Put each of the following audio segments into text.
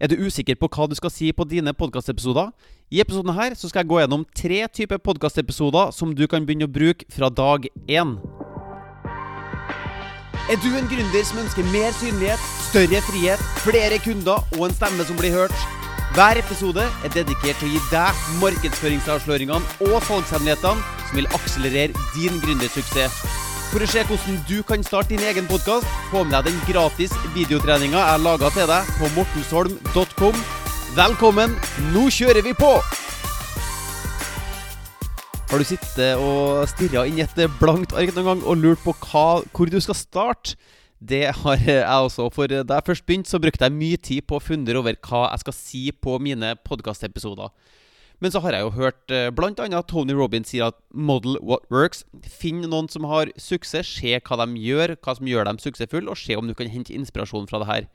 Er du usikker på hva du skal si på dine podkastepisoder? I episoden her så skal jeg gå gjennom tre typer podkastepisoder som du kan begynne å bruke fra dag én. Er du en gründer som ønsker mer synlighet, større frihet, flere kunder og en stemme som blir hørt? Hver episode er dedikert til å gi deg markedsføringsavsløringene og salgshemmelighetene som vil akselerere din gründersuksess. For å se hvordan du kan starte din egen podkast, få med deg den gratis videotreninga jeg laga til deg på mortensholm.com. Velkommen, nå kjører vi på! Har du sittet og stirra inn i et blankt ark noen gang og lurt på hva, hvor du skal starte? Det har jeg også. For da jeg først begynte, så brukte jeg mye tid på å fundere over hva jeg skal si på mine podkastepisoder. Men så har jeg jo hørt eh, bl.a. Tony Robins si at 'model what works'. Finn noen som har suksess, se hva de gjør, hva som gjør dem suksessfulle, og se om du kan hente inspirasjon fra det her.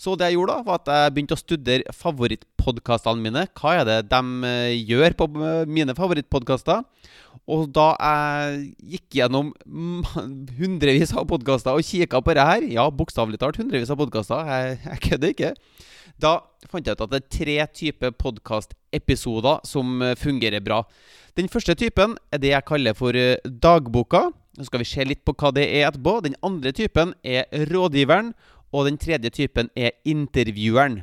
Så det jeg gjorde, da, var at jeg begynte å studere favorittpodkastene mine. Hva er det de eh, gjør på eh, mine favorittpodkaster? Og da jeg gikk gjennom hundrevis av podkaster og kikka på det her Ja, bokstavelig talt hundrevis av podkaster, jeg, jeg kødder ikke. Da fant jeg ut at det er tre typer podkastepisoder som eh, fungerer bra. Den første typen er det jeg kaller for eh, dagboka. Så skal vi se litt på hva det er etterpå. Den andre typen er rådgiveren. Og den tredje typen er intervjueren.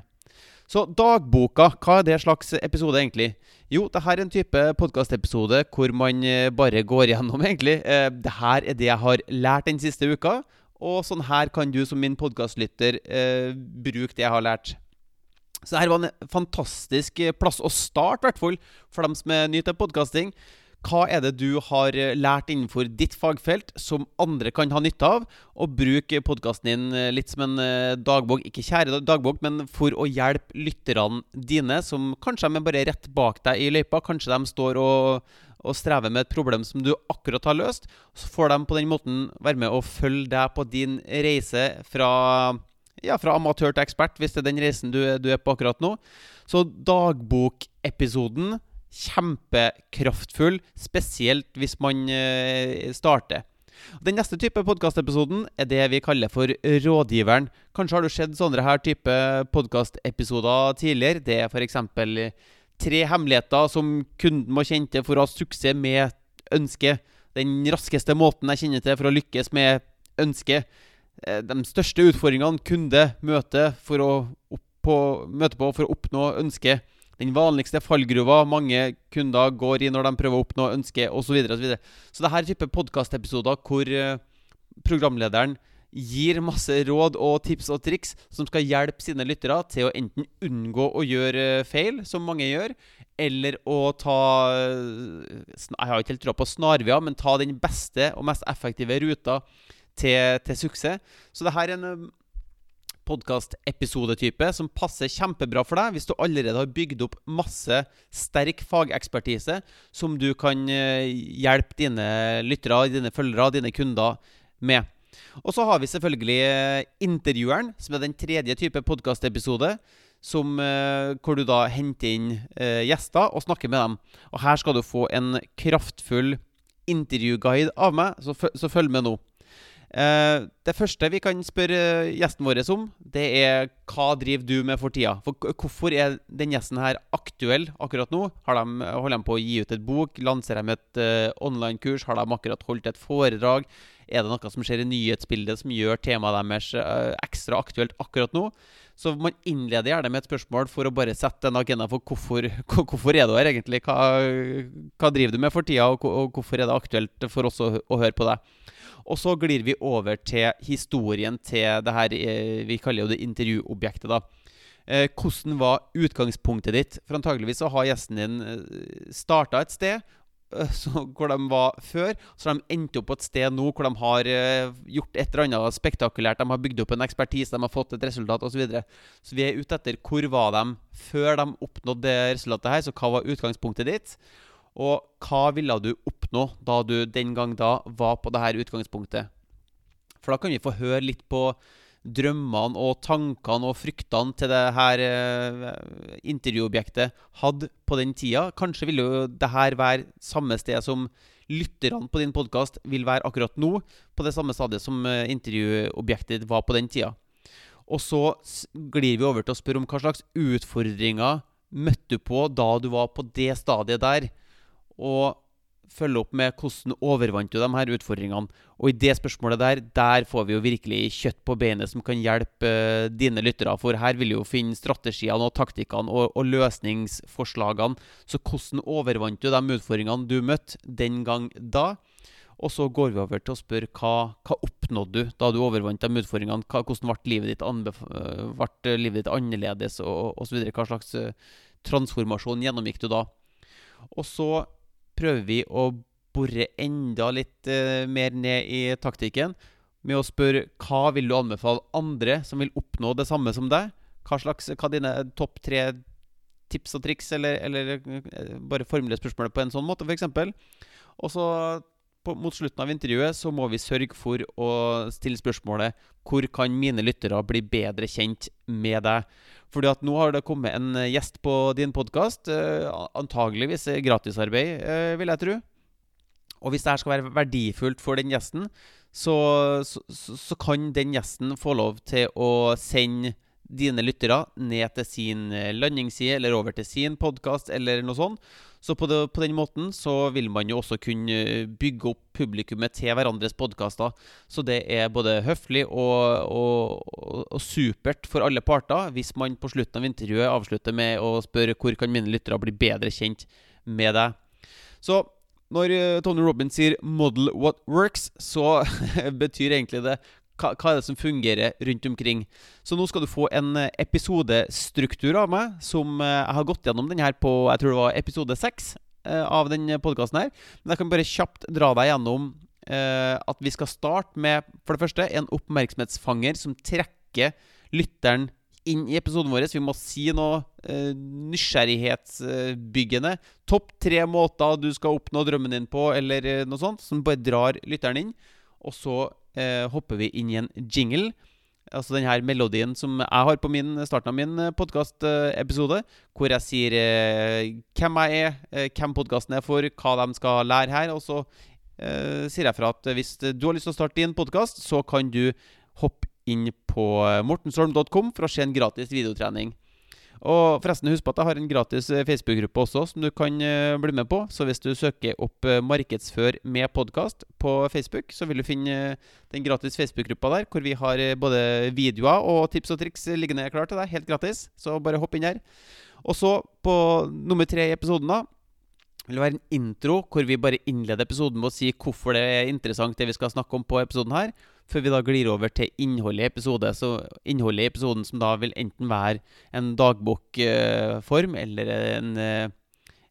Så dagboka, hva er det slags episode, egentlig? Jo, det her er en type podkastepisode hvor man eh, bare går gjennom, egentlig. Det her er det jeg har lært den siste uka. Og sånn her kan du som min podkastlytter bruke det jeg har lært. Så dette var en fantastisk eh, plass å starte, i hvert fall for dem som er nye til podkasting. Hva er det du har eh, lært innenfor ditt fagfelt som andre kan ha nytte av? Og bruk podkasten din eh, litt som en dagbok, ikke kjære dagbok, men for å hjelpe lytterne dine, som kanskje de er bare rett bak deg i løypa. Kanskje de står og, og strever med et problem som du akkurat har løst. Så får de på den måten være med og følge deg på din reise fra ja, fra amatør til ekspert, hvis det er den reisen du, du er på akkurat nå. Så dagbokepisoden kjempekraftfull, spesielt hvis man eh, starter. Den neste type podkastepisoden er det vi kaller for Rådgiveren. Kanskje har du sett sånne her type podkastepisoder tidligere. Det er f.eks. tre hemmeligheter som kunden må kjenne til for å ha suksess med ønsket. Den raskeste måten jeg kjenner til for å lykkes med ønsket. Eh, de største utfordringene kunde møte, for å på, møte på for å oppnå ønsket. Den vanligste fallgruva mange kunder går i når de prøver å oppnå ønsket, osv. Så, videre, og så, så her er type podkastepisoder hvor eh, programlederen gir masse råd og tips og triks som skal hjelpe sine lyttere til å enten unngå å gjøre eh, feil, som mange gjør, eller å ta Jeg har ikke helt tråd på snarveier, men ta den beste og mest effektive ruta til, til suksess. Så det her er en podkastepisodetype podkast-episodetype som passer kjempebra for deg hvis du allerede har bygd opp masse sterk fagekspertise som du kan uh, hjelpe dine lyttere, dine følgere, dine kunder med. Og så har vi selvfølgelig uh, intervjueren, som er den tredje type podkastepisode. Som, uh, hvor du da henter inn gjester og snakker med dem. Og her skal du få en kraftfull intervjuguide av meg, så, så følg med nå. Uh, det første vi kan spørre gjesten vår om, det er hva driver du med for tida? For Hvorfor er den gjesten her aktuell akkurat nå? Har de, holder de på å gi ut et bok? Lanserer de et uh, online-kurs? Har de akkurat holdt et foredrag? Er det noe som skjer i nyhetsbildet som gjør temaet deres uh, ekstra aktuelt akkurat nå? Så man innleder gjerne med et spørsmål for å bare sette en agenda for hvorfor, hvorfor er du her egentlig? Hva, hva, driver du med for tida, og, hvorfor er det aktuelt for oss å, å høre på deg? Og så glir vi over til historien til det her eh, vi kaller jo det intervjuobjektet. da. Eh, hvordan var utgangspunktet ditt? For antageligvis så har gjesten din eh, starta et sted eh, så, hvor de var før. Så de endte opp på et sted nå hvor de har uh, gjort et eller annet spektakulært. De har bygd opp en ekspertise, de har fått et resultat osv. Så, videre. så vi er ute etter hvor var de før de oppnådde det resultatet her. Så hva var utgangspunktet ditt? Og hva ville du oppnå da du den gang da var på det her utgangspunktet? For da kan vi få høre litt på drømmene og tankene og fryktene til det her eh, intervjuobjektet hadde på den tida. Kanskje ville jo det her være samme sted som lytterne på din podkast vil være akkurat nå, på det samme stadiet som eh, intervjuobjektet var på den tida. Og så glir vi over til å spørre om hva slags utfordringer møtte du på da du var på det stadiet der. Og følge opp med hvordan overvant du de her utfordringene. Og i det spørsmålet der, der får vi jo virkelig kjøtt på beinet som kan hjelpe uh, dine lyttere. For her vil du jo finne strategiene og taktikkene og, og, løsningsforslagene. Så hvordan overvant du de utfordringene du møtte den gang da? Og så går vi over til å spørre hva, hva oppnådde du da du overvant de utfordringene? Hva, hvordan ble livet ditt, uh, ble livet ditt annerledes, og osv.? Hva slags uh, transformasjon gjennomgikk du da? Og så prøver vi å bore enda litt uh, mer ned i taktikken med å spørre hva vil du anbefale andre som vil oppnå det samme som deg? Hva slags, hva dine topp tre tips og triks, eller, eller uh, bare formulere spørsmålet på en sånn måte, f.eks. Og så på, mot slutten av intervjuet så må vi sørge for å stille spørsmålet hvor kan mine lyttere bli bedre kjent med deg? Fordi at nå har det kommet en gjest på din podkast. Eh, antageligvis gratisarbeid, eh, vil jeg tro. Og hvis dette skal være verdifullt for den gjesten, så, så, så, kan den gjesten få lov til å sende dine lyttere ned til sin landingsside eller over til sin podkast eller noe sånt. Så på, det, på, den måten så vil man jo også kunne bygge opp publikummet til hverandres podkaster. Så det er både høflig og, og, og, supert for alle parter hvis man på slutten av intervjuet avslutter med å spørre hvor kan mine lyttere bli bedre kjent med deg. Så når eh, Tony Robin sier 'model what works', så betyr egentlig det hva, hva, er det som fungerer rundt omkring. Så nå skal du få en eh, episodestruktur av meg, som eh, jeg har gått gjennom den her på jeg tror det var episode seks eh, av den podkasten her. Men jeg kan bare kjapt dra deg gjennom at vi skal starte med for det første en oppmerksomhetsfanger som trekker lytteren inn i episoden vår. Vi må si noe eh, nysgjerrighetsbyggende. Topp tre måter du skal oppnå drømmen din på, eller noe sånt, som bare drar lytteren inn. Og så eh, hopper vi inn i en jingle. Altså den her melodien som jeg har på min, starten av min eh, podkastepisode, hvor jeg sier eh, hvem jeg er, eh, hvem podkasten er for, hva de skal lære her. Og så eh, sier jeg fra at hvis du har lyst til å starte din podkast, så kan du hoppe inn på mortensholm.com for å se en gratis videotrening. Og forresten, husk på at jeg har en gratis eh, Facebook-gruppe også, som du kan uh, bli med på. Så hvis du søker opp uh, 'Markedsfør med podkast' på Facebook, så vil du finne den gratis Facebook-gruppa der, hvor vi har både videoer og tips og triks liggende klar til deg, helt gratis. Så bare hopp inn der. Og så, på nummer tre i episoden, da, vil det være en intro hvor vi bare innleder episoden med å si hvorfor det er interessant, det vi skal snakke om på episoden her før vi da glir over til innholdet i episode. Så innholdet i episoden som da vil enten være en dagbokform eller en, eh,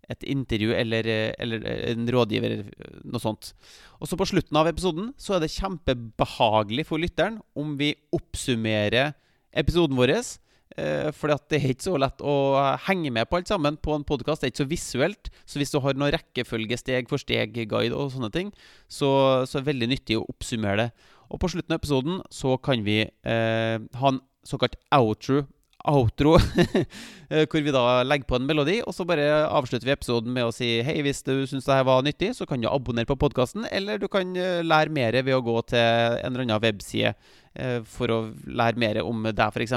et intervju eller, eh, eller, en rådgiver, noe sånt. Og så på slutten av episoden så er det kjempebehagelig for lytteren om vi oppsummerer episoden vår. For det er ikke så lett å henge med på alt sammen på en podkast. Det er ikke så visuelt. Så hvis du har noen rekkefølge, steg for steg-guide og sånne ting, så, så er det veldig nyttig å oppsummere det. Og på slutten av episoden så kan vi eh, ha en såkalt outro, outro eh, hvor vi da legger på en melodi, og så bare avslutter vi episoden med å si hei, hvis du syns det her var nyttig, så kan du abonnere på podkasten, eller du kan eh, lære mer ved å gå til en eller annen webside eh, for å lære mer om deg, f.eks.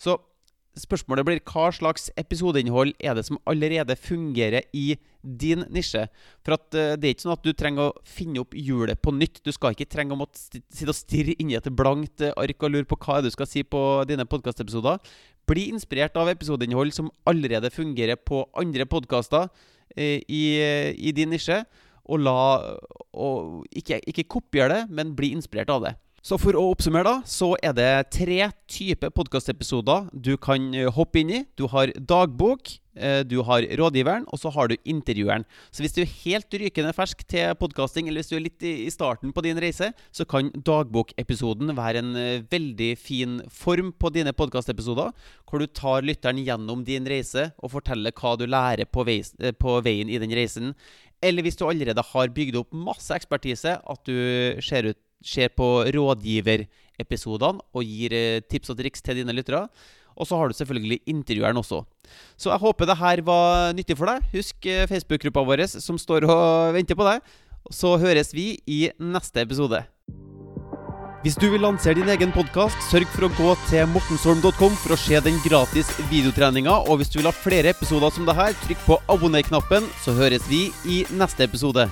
Så Spørsmålet blir hva slags episodeinnhold er det som allerede fungerer i din nisje? For at uh, det er ikke sånn at du trenger å finne opp hjulet på nytt. Du skal ikke trenge å måtte sitte og stirre inni et blankt uh, ark og lure på hva du skal si på dine podkastepisoder. Bli inspirert av episodeinnhold som allerede fungerer på andre podkaster uh, i, i, din nisje. Og la og ikke, ikke kopier det, men bli inspirert av det. Så for å oppsummere, da, så er det tre typer podkastepisoder du kan eh, hoppe inn i. Du har dagbok, eh, du har rådgiveren, og så har du intervjueren. Så hvis du er helt rykende fersk til podkasting, eller hvis du er litt i starten på din reise, så kan dagbokepisoden være en eh, veldig fin form på dine podkastepisoder, hvor du tar lytteren gjennom din reise og forteller hva du lærer på, veien i den reisen. Eller hvis du allerede har bygd opp masse ekspertise, at du ser ut ser på rådgiverepisodene og gir eh, tips og triks til dine lyttere. Og så har du selvfølgelig intervjueren også. Så jeg håper det her var nyttig for deg. Husk eh, Facebook-gruppa vår som står og venter på deg. Så høres vi i neste episode. Hvis du vil lansere din egen podkast, sørg for å gå til mortensholm.com for å se den gratis videotreninga. Og hvis du vil ha flere episoder som det her, trykk på abonner-knappen, så høres vi i neste episode.